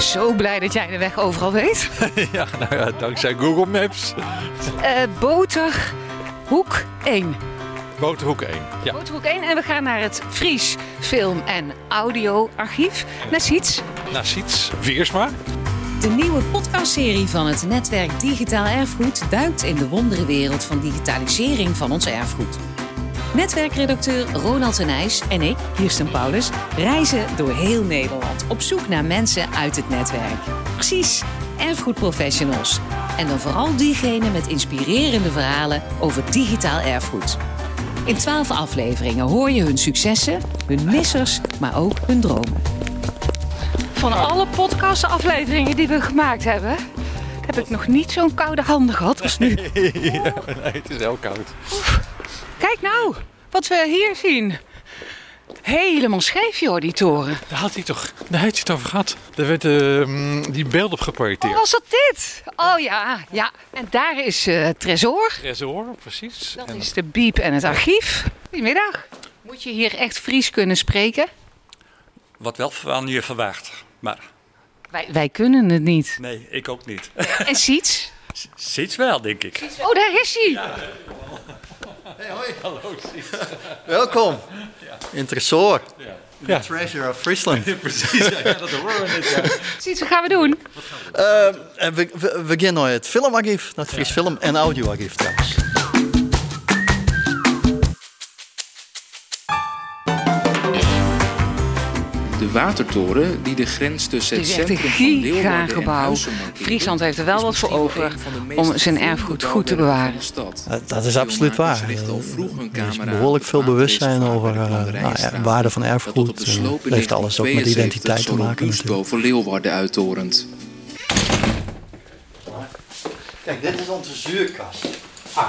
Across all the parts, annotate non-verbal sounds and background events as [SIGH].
Zo blij dat jij de weg overal weet. [LAUGHS] ja, nou ja, dankzij Google Maps. Uh, Boterhoek 1. Boterhoek 1, ja. Boterhoek 1 en we gaan naar het Fries Film- en Audioarchief. Naar Siets. Naar Siets, Viersma. De nieuwe podcastserie van het netwerk Digitaal Erfgoed duikt in de wonderenwereld van digitalisering van ons erfgoed. Netwerkredacteur Ronald Tenijs en ik, Kirsten Paulus, reizen door heel Nederland op zoek naar mensen uit het netwerk. Precies, erfgoedprofessionals. En dan vooral diegenen met inspirerende verhalen over digitaal erfgoed. In twaalf afleveringen hoor je hun successen, hun missers, maar ook hun dromen. Van alle podcastafleveringen die we gemaakt hebben, heb ik nog niet zo'n koude handen gehad als nu. [LAUGHS] ja, nee, het is heel koud. Kijk nou, wat we hier zien. Helemaal scheef, joh, die toren. Daar had hij toch, daar heeft hij het over gehad. Daar werd uh, die beeld op geprojecteerd. Oh, was dat dit? Oh ja, ja. En daar is uh, Tresor. Tresor, precies. Dat is de biep en het archief. Goedemiddag. Moet je hier echt Fries kunnen spreken? Wat wel van je verwacht, maar... Wij, wij kunnen het niet. Nee, ik ook niet. En Siets? [LAUGHS] Siets wel, denk ik. Oh, daar is hij. Ja. Hey, hoi. Hallo, Welkom. Ja. Interessor. Ja. The ja. treasure of Friesland. [LAUGHS] Precies, ja, dat horen we net. Ja. Ziet, wat gaan we doen? Uh, we, we, we, gaan naar het filmarchief, naar het Fries Film- en Audioarchief trouwens. De watertoren die de grens tussen het, centrum van Leeuwarden en Friesland heeft er wel wat voor over om zijn erfgoed goed te bewaren. Dat is absoluut waar. Er is behoorlijk veel bewustzijn over uh, nou ja, waarde van erfgoed. Het heeft alles ook met identiteit te maken. boven Leeuwarden uittorend. Kijk, dit is onze zuurkast. Ah.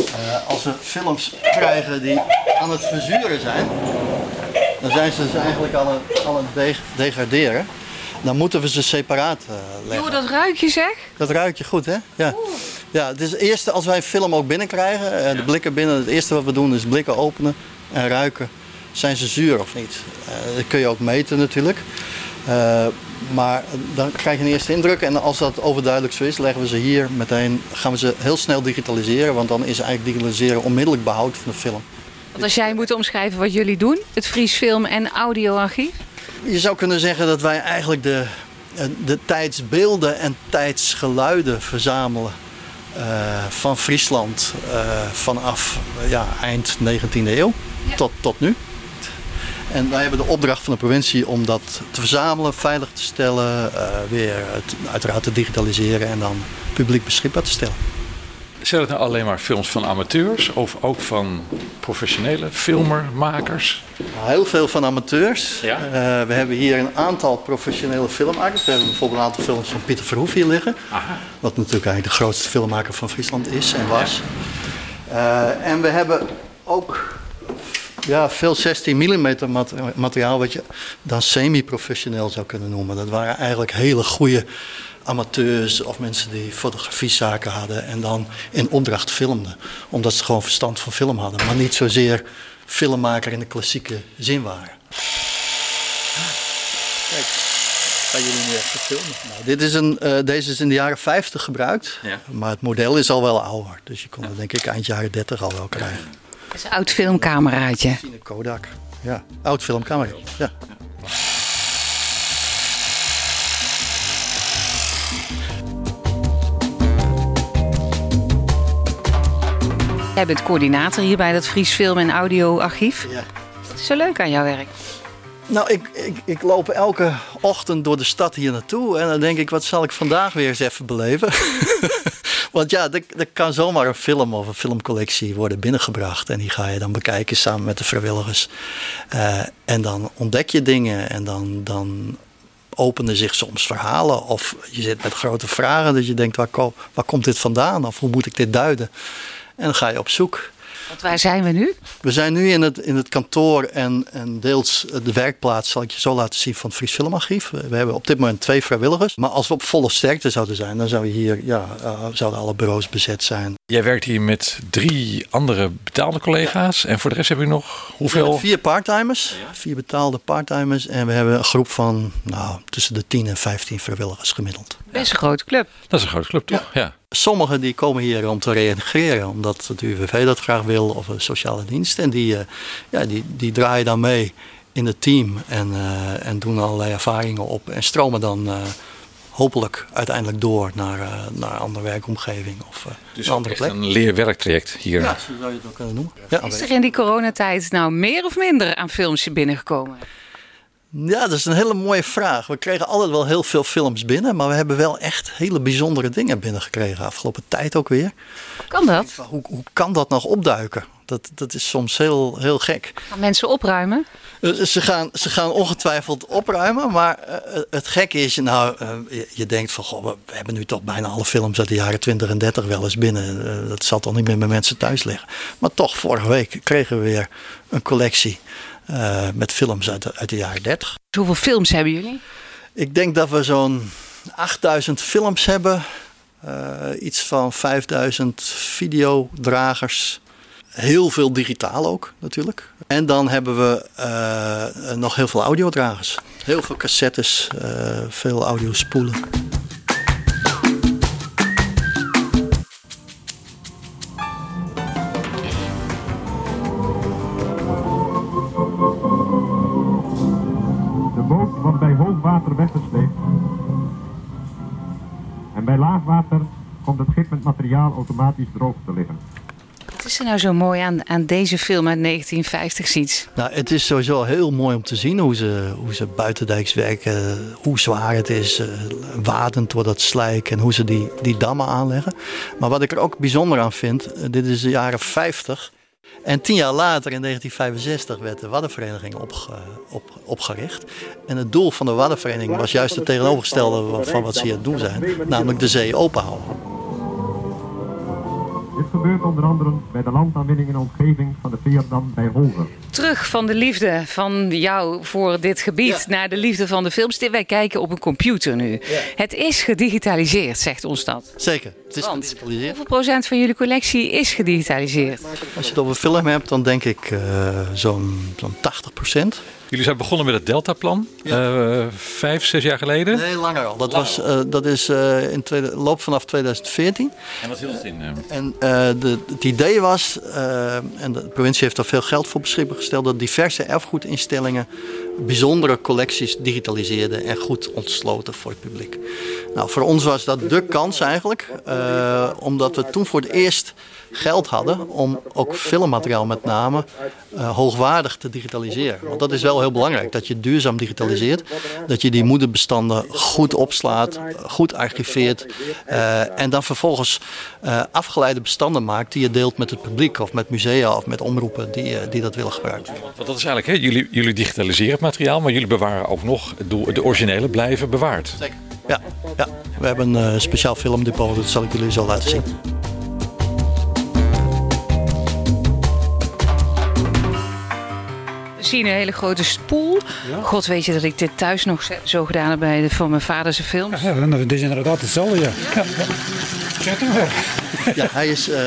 Uh, als we films krijgen die aan het verzuren zijn, dan zijn ze dus eigenlijk aan het, aan het degraderen. Dan moeten we ze separaat uh, leggen. Joh, dat ruik je zeg? Dat ruik je goed, hè? Ja. Ja, het is het eerste als wij een film ook binnenkrijgen, uh, de blikken binnen, het eerste wat we doen is blikken openen en ruiken. Zijn ze zuur of niet? Uh, dat kun je ook meten natuurlijk. maar dan krijg je een eerste indruk en als dat overduidelijk zo is, leggen we ze hier meteen, gaan we ze heel snel digitaliseren, want dan is eigenlijk digitaliseren onmiddellijk behoud van de film. Want als jij moet omschrijven wat jullie doen, het Fries Film- en Audioarchief? Je zou kunnen zeggen dat wij eigenlijk de, de tijdsbeelden en tijdsgeluiden verzamelen. Uh, van Friesland uh, vanaf uh, ja, eind 19e eeuw ja. tot, tot nu. En wij hebben de opdracht van de provincie om dat te verzamelen, veilig te stellen, weer het, uiteraard te digitaliseren en dan publiek beschikbaar te stellen. Zijn het nou alleen maar films van amateurs of ook van professionele filmermakers? Heel veel van amateurs. Ja? Uh, we hebben hier een aantal professionele filmmakers. We hebben bijvoorbeeld een aantal films van Pieter Verhoef hier liggen. Aha. Wat natuurlijk eigenlijk de grootste filmmaker van Friesland is en was. Ja. Uh, en we hebben ook ja, veel 16 mm materiaal wat je dan semi-professioneel zou kunnen noemen. Dat waren eigenlijk hele goede amateurs of mensen die fotografiezaken hadden en dan in opdracht filmden. Omdat ze gewoon verstand van film hadden, maar niet zozeer filmmaker in de klassieke zin waren. Kijk, gaan jullie nu even filmen? Nou, dit is een, uh, deze is in de jaren 50 gebruikt, ja. maar het model is al wel ouder. Dus je kon het denk ik eind jaren 30 al wel krijgen. Het is een oud filmcameraatje. Een Kodak, ja. Oud filmcamera, ja. Jij bent coördinator hier bij dat Fries Film- en Audioarchief. Ja. Wat is zo leuk aan jouw werk? Nou, ik, ik, ik loop elke ochtend door de stad hier naartoe. En dan denk ik, wat zal ik vandaag weer eens even beleven? [LAUGHS] Want ja, er, er, kan zomaar een film of een filmcollectie worden binnengebracht. En die ga je dan bekijken samen met de vrijwilligers. Uh, en dan ontdek je dingen en dan, dan openen zich soms verhalen. Of je zit met grote vragen dat je denkt, waar, waar komt dit vandaan? Of hoe moet ik dit duiden? En dan ga je op zoek. Want waar zijn we nu? We zijn nu in het, in het kantoor en, en deels de werkplaats, zal ik je zo laten zien, van het Fries Filmarchief. We, we hebben op dit moment twee vrijwilligers. Maar als we op volle sterkte zouden zijn, dan zou hier, ja, uh, zouden alle bureaus bezet zijn. Jij werkt hier met drie andere betaalde collega's. En voor de rest heb je nog hoeveel? Vier parttimers, vier betaalde parttimers. En we hebben een groep van nou, tussen de 10 en 15 vrijwilligers gemiddeld. Best een grote club. Dat is een grote club, toch? ja. Sommigen die komen hier om te reïntegreren, omdat het UWV dat graag wil of een sociale dienst. En die, uh, ja, die, die draaien dan mee in het team en, uh, en doen allerlei ervaringen op en stromen dan uh, hopelijk uiteindelijk door naar, naar een andere werkomgeving of dus een andere plek. een leerwerktraject hier. Ja, zo zou je het ook kunnen noemen. Ja. Is er in die coronatijd nou meer of minder aan films binnengekomen? Ja, dat is een hele mooie vraag. We kregen altijd wel heel veel films binnen, maar we hebben wel echt hele bijzondere dingen binnengekregen afgelopen tijd ook weer. Kan dat? Hoe, hoe kan dat nog opduiken? Dat, dat is soms heel, heel gek. Gaan mensen opruimen? Ze gaan, ze gaan ongetwijfeld opruimen, maar uh, het gekke is, nou, je, denkt van, goh, we hebben nu toch bijna alle films uit de jaren 20 en 30 wel eens binnen. Dat zal toch niet meer bij mensen thuis liggen. Maar toch, vorige week kregen we weer een collectie uh, met films uit de, uit de jaren 30. Hoeveel films hebben jullie? Ik denk dat we zo'n 8000 films hebben. Uh, iets van 5000 videodragers. Heel veel digitaal ook natuurlijk. En dan hebben we uh, nog heel veel audiodragers. Heel veel cassettes, veel audiospoelen. Materiaal automatisch droog te liggen. Wat is er nou zo mooi aan, aan deze film uit 1950 ziet? Nou, het is sowieso heel mooi om te zien hoe ze, hoe ze buitendijks werken. Hoe zwaar het is, uh, wadend door dat slijk en hoe ze die, die dammen aanleggen. Maar wat ik er ook bijzonder aan vind, uh, dit is de jaren 50. En tien jaar later, in 1965, werd de Waddenvereniging opge, op, opgericht. En het doel van de Waddenvereniging was juist het tegenovergestelde van wat ze hier doen zijn. Namelijk de zee openhouden. Dit gebeurt onder andere bij de landaanwinning in de omgeving van de Veerdam bij Holger. Terug van de liefde van jou voor dit gebied ja. naar de liefde van de films. Wij kijken op een computer nu. Ja. Het is gedigitaliseerd, zegt ons dat. Zeker, het is Want gedigitaliseerd. Hoeveel procent van jullie collectie is gedigitaliseerd? Als je het over film hebt, dan denk ik uh, zo'n zo 80 procent. Jullie zijn begonnen met het Deltaplan, ja. uh, vijf, zes jaar geleden? Nee, langer al. Dat, was, uh, dat is uh, in tweede, loop vanaf 2014. En wat hield het in? En de, het idee was, en de provincie heeft daar veel geld voor beschikbaar gesteld, dat diverse erfgoedinstellingen bijzondere collecties digitaliseerden en goed ontsloten voor het publiek. Nou, voor ons was dat de kans eigenlijk, omdat we toen voor het eerst geld hadden om ook filmmateriaal met name uh, hoogwaardig te digitaliseren. Want dat is wel heel belangrijk, dat je duurzaam digitaliseert, dat je die moederbestanden goed opslaat, goed archiveert uh, en dan vervolgens uh, afgeleide bestanden maakt die je deelt met het publiek of met musea of met omroepen die, die dat willen gebruiken. Want dat is eigenlijk, hè, jullie, jullie digitaliseren het materiaal, maar jullie bewaren ook nog, de, de originele blijven bewaard. Zeker. Ja, ja, we hebben een speciaal filmdepot, dat zal ik jullie zo laten zien. Zien een hele grote spoel. Ja. God weet je dat ik dit thuis nog zo gedaan heb bij de, van mijn vader zijn films. Ja, dat is inderdaad hetzelfde, ja. ja. ja. ja hij is uh,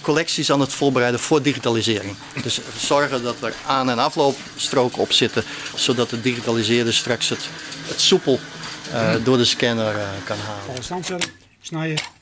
collecties aan het voorbereiden voor digitalisering. Dus zorgen dat er aan- en afloopstroken op zitten, zodat de digitaliseerde straks het, het soepel uh, door de scanner uh, kan halen. Stand snijden.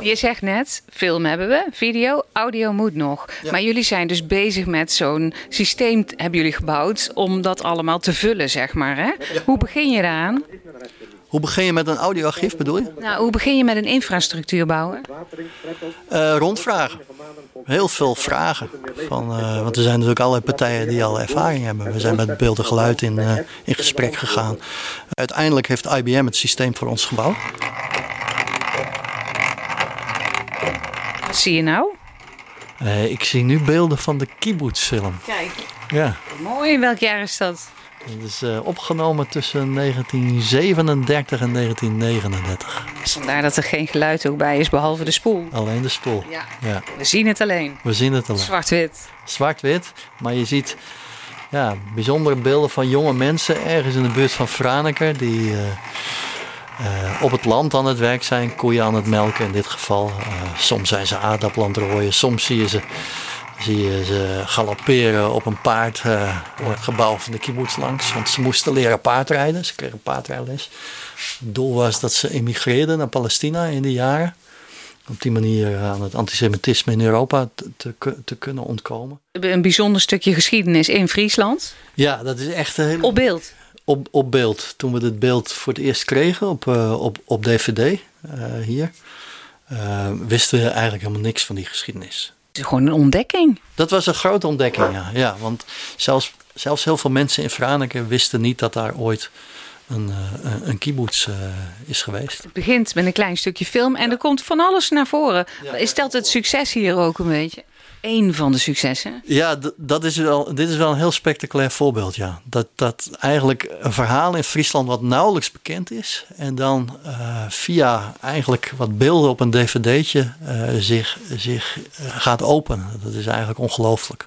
Je zegt net, film hebben we, video, audio moet nog. Ja. Maar jullie zijn dus bezig met zo'n systeem, hebben jullie gebouwd, om dat allemaal te vullen, zeg maar. Hè? Ja. Hoe begin je daaraan? Hoe begin je met een audioarchief, bedoel je? Nou, hoe begin je met een infrastructuur bouwen? Uh, rondvragen. Heel veel vragen. Van, uh, want er zijn natuurlijk allerlei partijen die al ervaring hebben. We zijn met beeld en geluid in, uh, in gesprek gegaan. Uiteindelijk heeft IBM het systeem voor ons gebouwd. Zie je nou? Uh, ik zie nu beelden van de Kibbutz-film. Kijk. Ja. Mooi. Welk jaar is dat? Het is uh, opgenomen tussen 1937 en 1939. Vandaar dat er geen geluid ook bij is, behalve de spoel. Alleen de spoel. Ja. ja. We zien het alleen. We zien het alleen. Zwart-wit. Zwart-wit, maar je ziet ja, bijzondere beelden van jonge mensen ergens in de buurt van Franeker. Die uh, op het land aan het werk zijn, koeien aan het melken in dit geval. Uh, soms zijn ze aardappelen aan het rooien, soms zie je ze zie je ze galopperen op een paard uh, door het gebouw van de kibbutz langs. Want ze moesten leren paardrijden, ze kregen paardrijles. Het doel was dat ze emigreerden naar Palestina in die jaren. Op die manier aan het antisemitisme in Europa te, te, te kunnen ontkomen. Een bijzonder stukje geschiedenis in Friesland. Ja, dat is echt een hele... Op beeld? Op, op beeld. Toen we dit beeld voor het eerst kregen op, uh, op, op DVD uh, hier... Uh, wisten we eigenlijk helemaal niks van die geschiedenis. Het is gewoon een ontdekking. Dat was een grote ontdekking, ja. ja want zelfs, zelfs heel veel mensen in Franeker wisten niet dat daar ooit een, uh, een kibbutz uh, is geweest. Het begint met een klein stukje film en er komt van alles naar voren. Ja, is dat het succes hier ook een beetje? Eén van de successen? Ja, dat is wel, dit is wel een heel spectaculair voorbeeld. Ja. Dat, dat eigenlijk een verhaal in Friesland wat nauwelijks bekend is. En dan uh, via eigenlijk wat beelden op een dvd'tje uh, zich, zich gaat openen. Dat is eigenlijk ongelooflijk.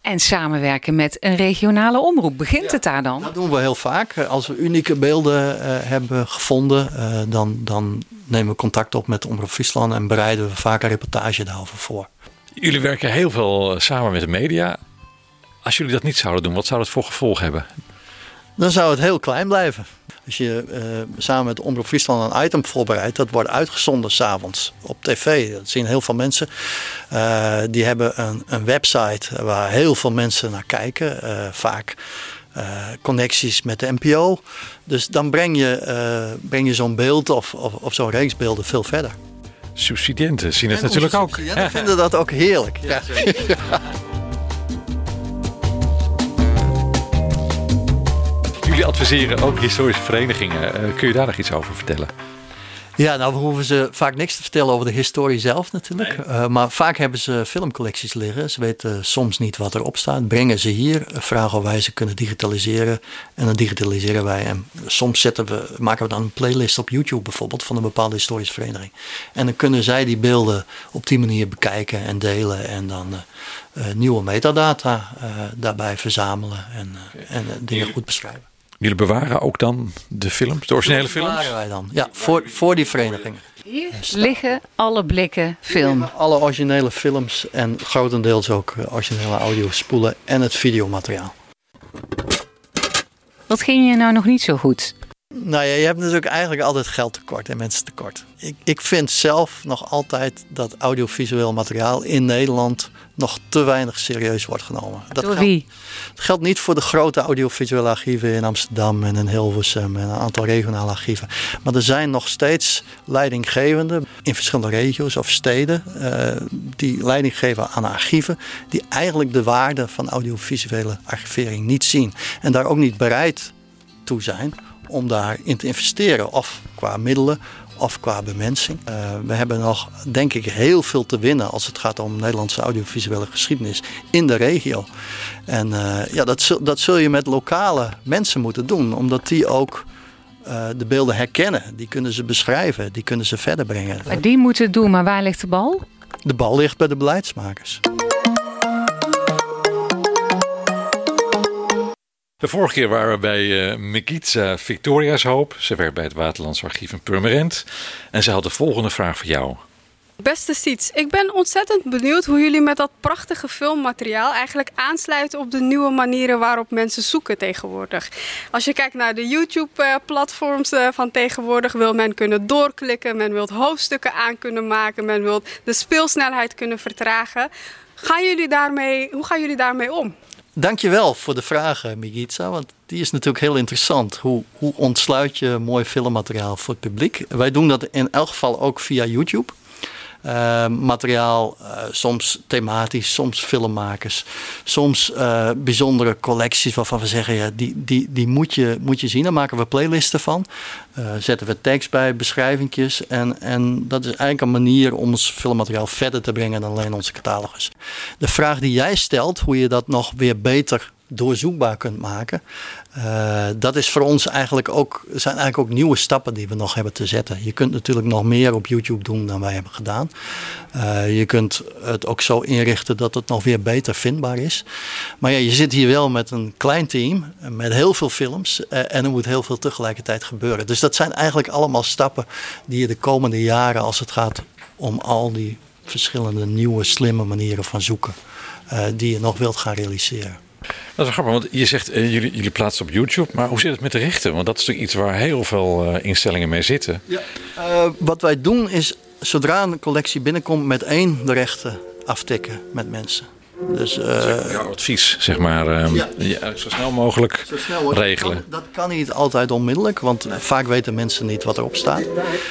En samenwerken met een regionale omroep. Begint ja, het daar dan? Dat doen we heel vaak. Als we unieke beelden uh, hebben gevonden, uh, dan, dan nemen we contact op met Omroep Friesland en bereiden we vaak een reportage daarover voor. Jullie werken heel veel samen met de media. Als jullie dat niet zouden doen, wat zou dat voor gevolg hebben? Dan zou het heel klein blijven. Als je uh, samen met Omroep Friesland een item voorbereidt, dat wordt uitgezonden s'avonds op tv. Dat zien heel veel mensen. Uh, die hebben een, een, website waar heel veel mensen naar kijken. Vaak connecties met de NPO. Dus dan breng je, breng je zo'n beeld of, of, of zo'n reeks beelden veel verder. Subsidiënten zien het en natuurlijk ook. Subsidiënten vinden dat ook heerlijk. Ja. ja. [LAUGHS] Jullie adviseren ook historische verenigingen. kun je daar nog iets over vertellen? Ja, nou we hoeven ze vaak niks te vertellen over de historie zelf natuurlijk. Nee. Uh, maar vaak hebben ze filmcollecties liggen. Ze weten soms niet wat erop staat. Brengen ze hier, vragen of wij ze kunnen digitaliseren. En dan digitaliseren wij. En soms zetten we, maken we dan een playlist op YouTube bijvoorbeeld van een bepaalde historische vereniging. En dan kunnen zij die beelden op die manier bekijken en delen. En dan uh, uh, nieuwe metadata daarbij verzamelen en, en dingen goed beschrijven. Jullie bewaren ook dan de films, de originele films? bewaren wij dan, ja, voor, voor die verenigingen. Hier liggen alle blikken film. Alle originele films en grotendeels ook originele audiospoelen en het videomateriaal. Wat ging je nou nog niet zo goed? Nou ja, je hebt natuurlijk eigenlijk altijd geld tekort en mensen tekort. Ik, ik vind zelf nog altijd dat audiovisueel materiaal in Nederland nog te weinig serieus wordt genomen. Dat Door wie? Geldt, dat geldt niet voor de grote audiovisuele archieven in Amsterdam en in Hilversum en een aantal regionale archieven. Maar er zijn nog steeds leidinggevenden in verschillende regio's of steden uh, die leiding geven aan archieven die eigenlijk de waarde van audiovisuele archivering niet zien. En daar ook niet bereid toe zijn om daarin te investeren. Of qua middelen of qua bemensing. Uh, we hebben nog, denk ik, heel veel te winnen als het gaat om Nederlandse audiovisuele geschiedenis in de regio. En uh, ja, dat zul, dat zul je met lokale mensen moeten doen, omdat die ook uh, de beelden herkennen. Die kunnen ze beschrijven, die kunnen ze verder brengen. Maar die moeten het doen, maar waar ligt de bal? De bal ligt bij de beleidsmakers. De vorige keer waren we bij uh, Victoria's Hoop. Ze werkt bij het Waterlands Archief in Purmerend. En ze had de volgende vraag voor jou. Beste Siets, ik ben ontzettend benieuwd hoe jullie met dat prachtige filmmateriaal eigenlijk aansluiten op de nieuwe manieren waarop mensen zoeken tegenwoordig. Als je kijkt naar de YouTube-platforms eh, van tegenwoordig, wil men kunnen doorklikken, men wil hoofdstukken aan kunnen maken, men wil de speelsnelheid kunnen vertragen. Gaan jullie daarmee, hoe gaan jullie daarmee om? Dankjewel voor de vraag, Migitsa. Want die is natuurlijk heel interessant. Hoe, hoe ontsluit je mooi filmmateriaal voor het publiek? Wij doen dat in elk geval ook via YouTube. Uh, materiaal, uh, soms thematisch, soms filmmakers, soms uh, bijzondere collecties waarvan we zeggen, ja, die, die, die moet, je, moet je zien. Daar maken we playlisten van. zetten we tekst bij, beschrijvingjes. En, en dat is eigenlijk een manier om ons filmmateriaal verder te brengen dan alleen onze catalogus. De vraag die jij stelt, hoe je dat nog weer beter doorzoekbaar kunt maken. Uh, dat is voor ons eigenlijk ook, zijn eigenlijk ook nieuwe stappen die we nog hebben te zetten. Je kunt natuurlijk nog meer op YouTube doen dan wij hebben gedaan. Uh, je kunt het ook zo inrichten dat het nog weer beter vindbaar is. Maar ja, je zit hier wel met een klein team, met heel veel films. Uh, en er moet heel veel tegelijkertijd gebeuren. Dus dat zijn eigenlijk allemaal stappen die je de komende jaren, als het gaat om al die verschillende nieuwe, slimme manieren van zoeken, die je nog wilt gaan realiseren. Dat is grappig, want je zegt uh, jullie, jullie plaatsen op YouTube, maar hoe zit het met de rechten? Want dat is natuurlijk iets waar heel veel uh, instellingen mee zitten. Ja. Uh, wat wij doen is, zodra een collectie binnenkomt, met één de rechten aftikken met mensen. Dus, uh, advies, zeg maar, ja. Ja, zo snel mogelijk zo snel regelen. Dat kan, dat kan, niet altijd onmiddellijk, want vaak weten mensen niet wat erop staat.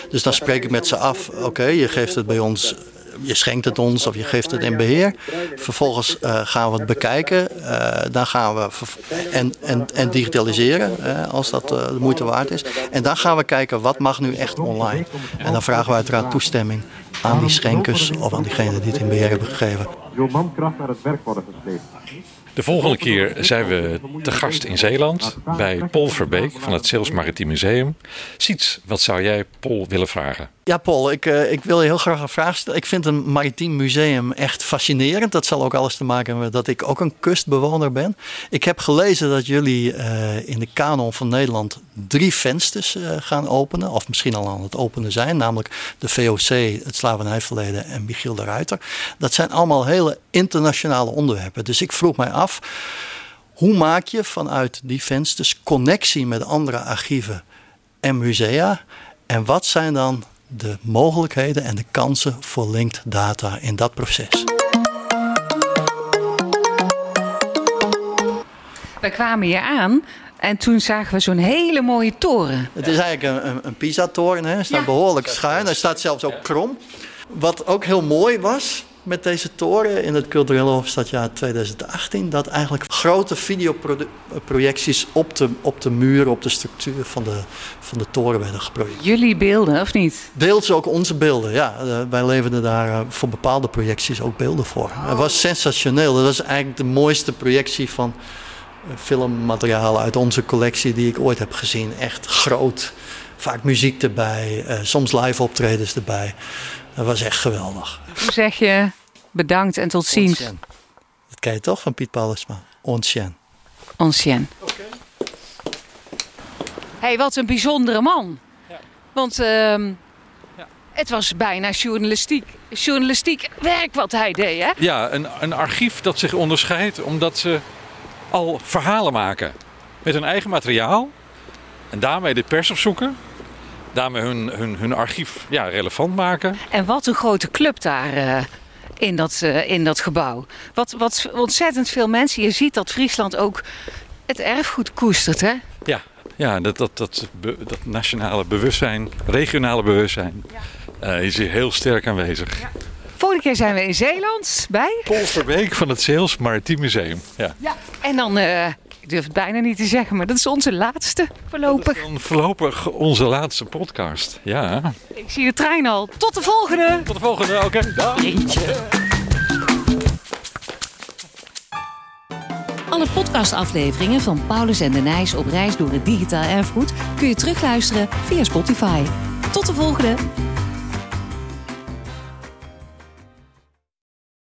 Dus dan spreek ik met ze af, oké, okay, je geeft het bij ons je schenkt het ons of je geeft het in beheer. Vervolgens uh, gaan we het bekijken. Uh, dan gaan we en, en, en digitaliseren uh, als dat de moeite waard is. En dan gaan we kijken wat mag nu echt online. En dan vragen we uiteraard toestemming aan die schenkers of aan diegenen die het in beheer hebben gegeven. Door mankracht naar het werk worden gesleept. De volgende keer zijn we te gast in Zeeland bij Paul Verbeek van het Zeels Maritiem Museum. Siets, wat zou jij Paul willen vragen? Ja, Paul, ik, uh, ik wil je heel graag een vraag stellen. Ik vind een maritiem museum echt fascinerend. Dat zal ook alles te maken hebben dat ik ook een kustbewoner ben. Ik heb gelezen dat jullie uh, in de kanon van Nederland drie vensters uh, gaan openen. Of misschien al aan het openen zijn. Namelijk de VOC, het slavernijverleden en Michiel de Ruiter. Dat zijn allemaal hele internationale onderwerpen. Dus ik vroeg mij af, hoe maak je vanuit die vensters connectie met andere archieven en musea? En wat zijn dan de mogelijkheden en de kansen voor linked data in dat proces. We kwamen hier aan en toen zagen we zo'n hele mooie toren. Het is eigenlijk een, een Pisa-toren. Hij staat behoorlijk schuin. Hij staat zelfs ook krom. Wat ook heel mooi was, met deze toren in het culturele hoofdstadjaar 2018 dat eigenlijk grote videoprojecties op de, op de muur, op de structuur van de, van de toren werden geprojecteerd. Jullie beelden, of niet? Deels ook onze beelden, ja. Uh, wij leverden daar uh, voor bepaalde projecties ook beelden voor. Het was sensationeel. Dat was eigenlijk de mooiste projectie van uh, filmmateriaal uit onze collectie die ik ooit heb gezien. Echt groot. Vaak muziek erbij, soms live optredens erbij. Dat was echt geweldig. Hoe zeg je bedankt en tot ziens? Dat ken je toch van Piet Paulusma? Ancien. Ancien. Oké. Okay. hey, wat een bijzondere man. Ja. Want uh, ja. het was bijna journalistiek, journalistiek werk wat hij deed, hè? Ja, een, een archief dat zich onderscheidt omdat ze al verhalen maken. Met hun eigen materiaal. En daarmee de pers opzoeken daarmee hun, hun, hun archief ja, relevant maken. En wat een grote club daar uh, in, dat, uh, in dat gebouw. Wat, wat ontzettend veel mensen. Je ziet dat Friesland ook het erfgoed koestert, hè? Ja, ja dat, dat, dat, dat nationale bewustzijn, regionale bewustzijn, ja. uh, is hier heel sterk aanwezig. Ja. Volgende keer zijn we in Zeeland bij... Polsterbeek van het Zeels Maritiem Museum. Ja. ja. En dan ik durf het bijna niet te zeggen, maar dat is onze laatste voorlopig. dan voorlopig onze laatste podcast. Ja. Ik zie de trein al. Tot de volgende. Tot de volgende, oké. Okay. Dag. Alle podcastafleveringen van Paulus en de Nijs op reis door het digitaal erfgoed kun je terugluisteren via Spotify. Tot de volgende.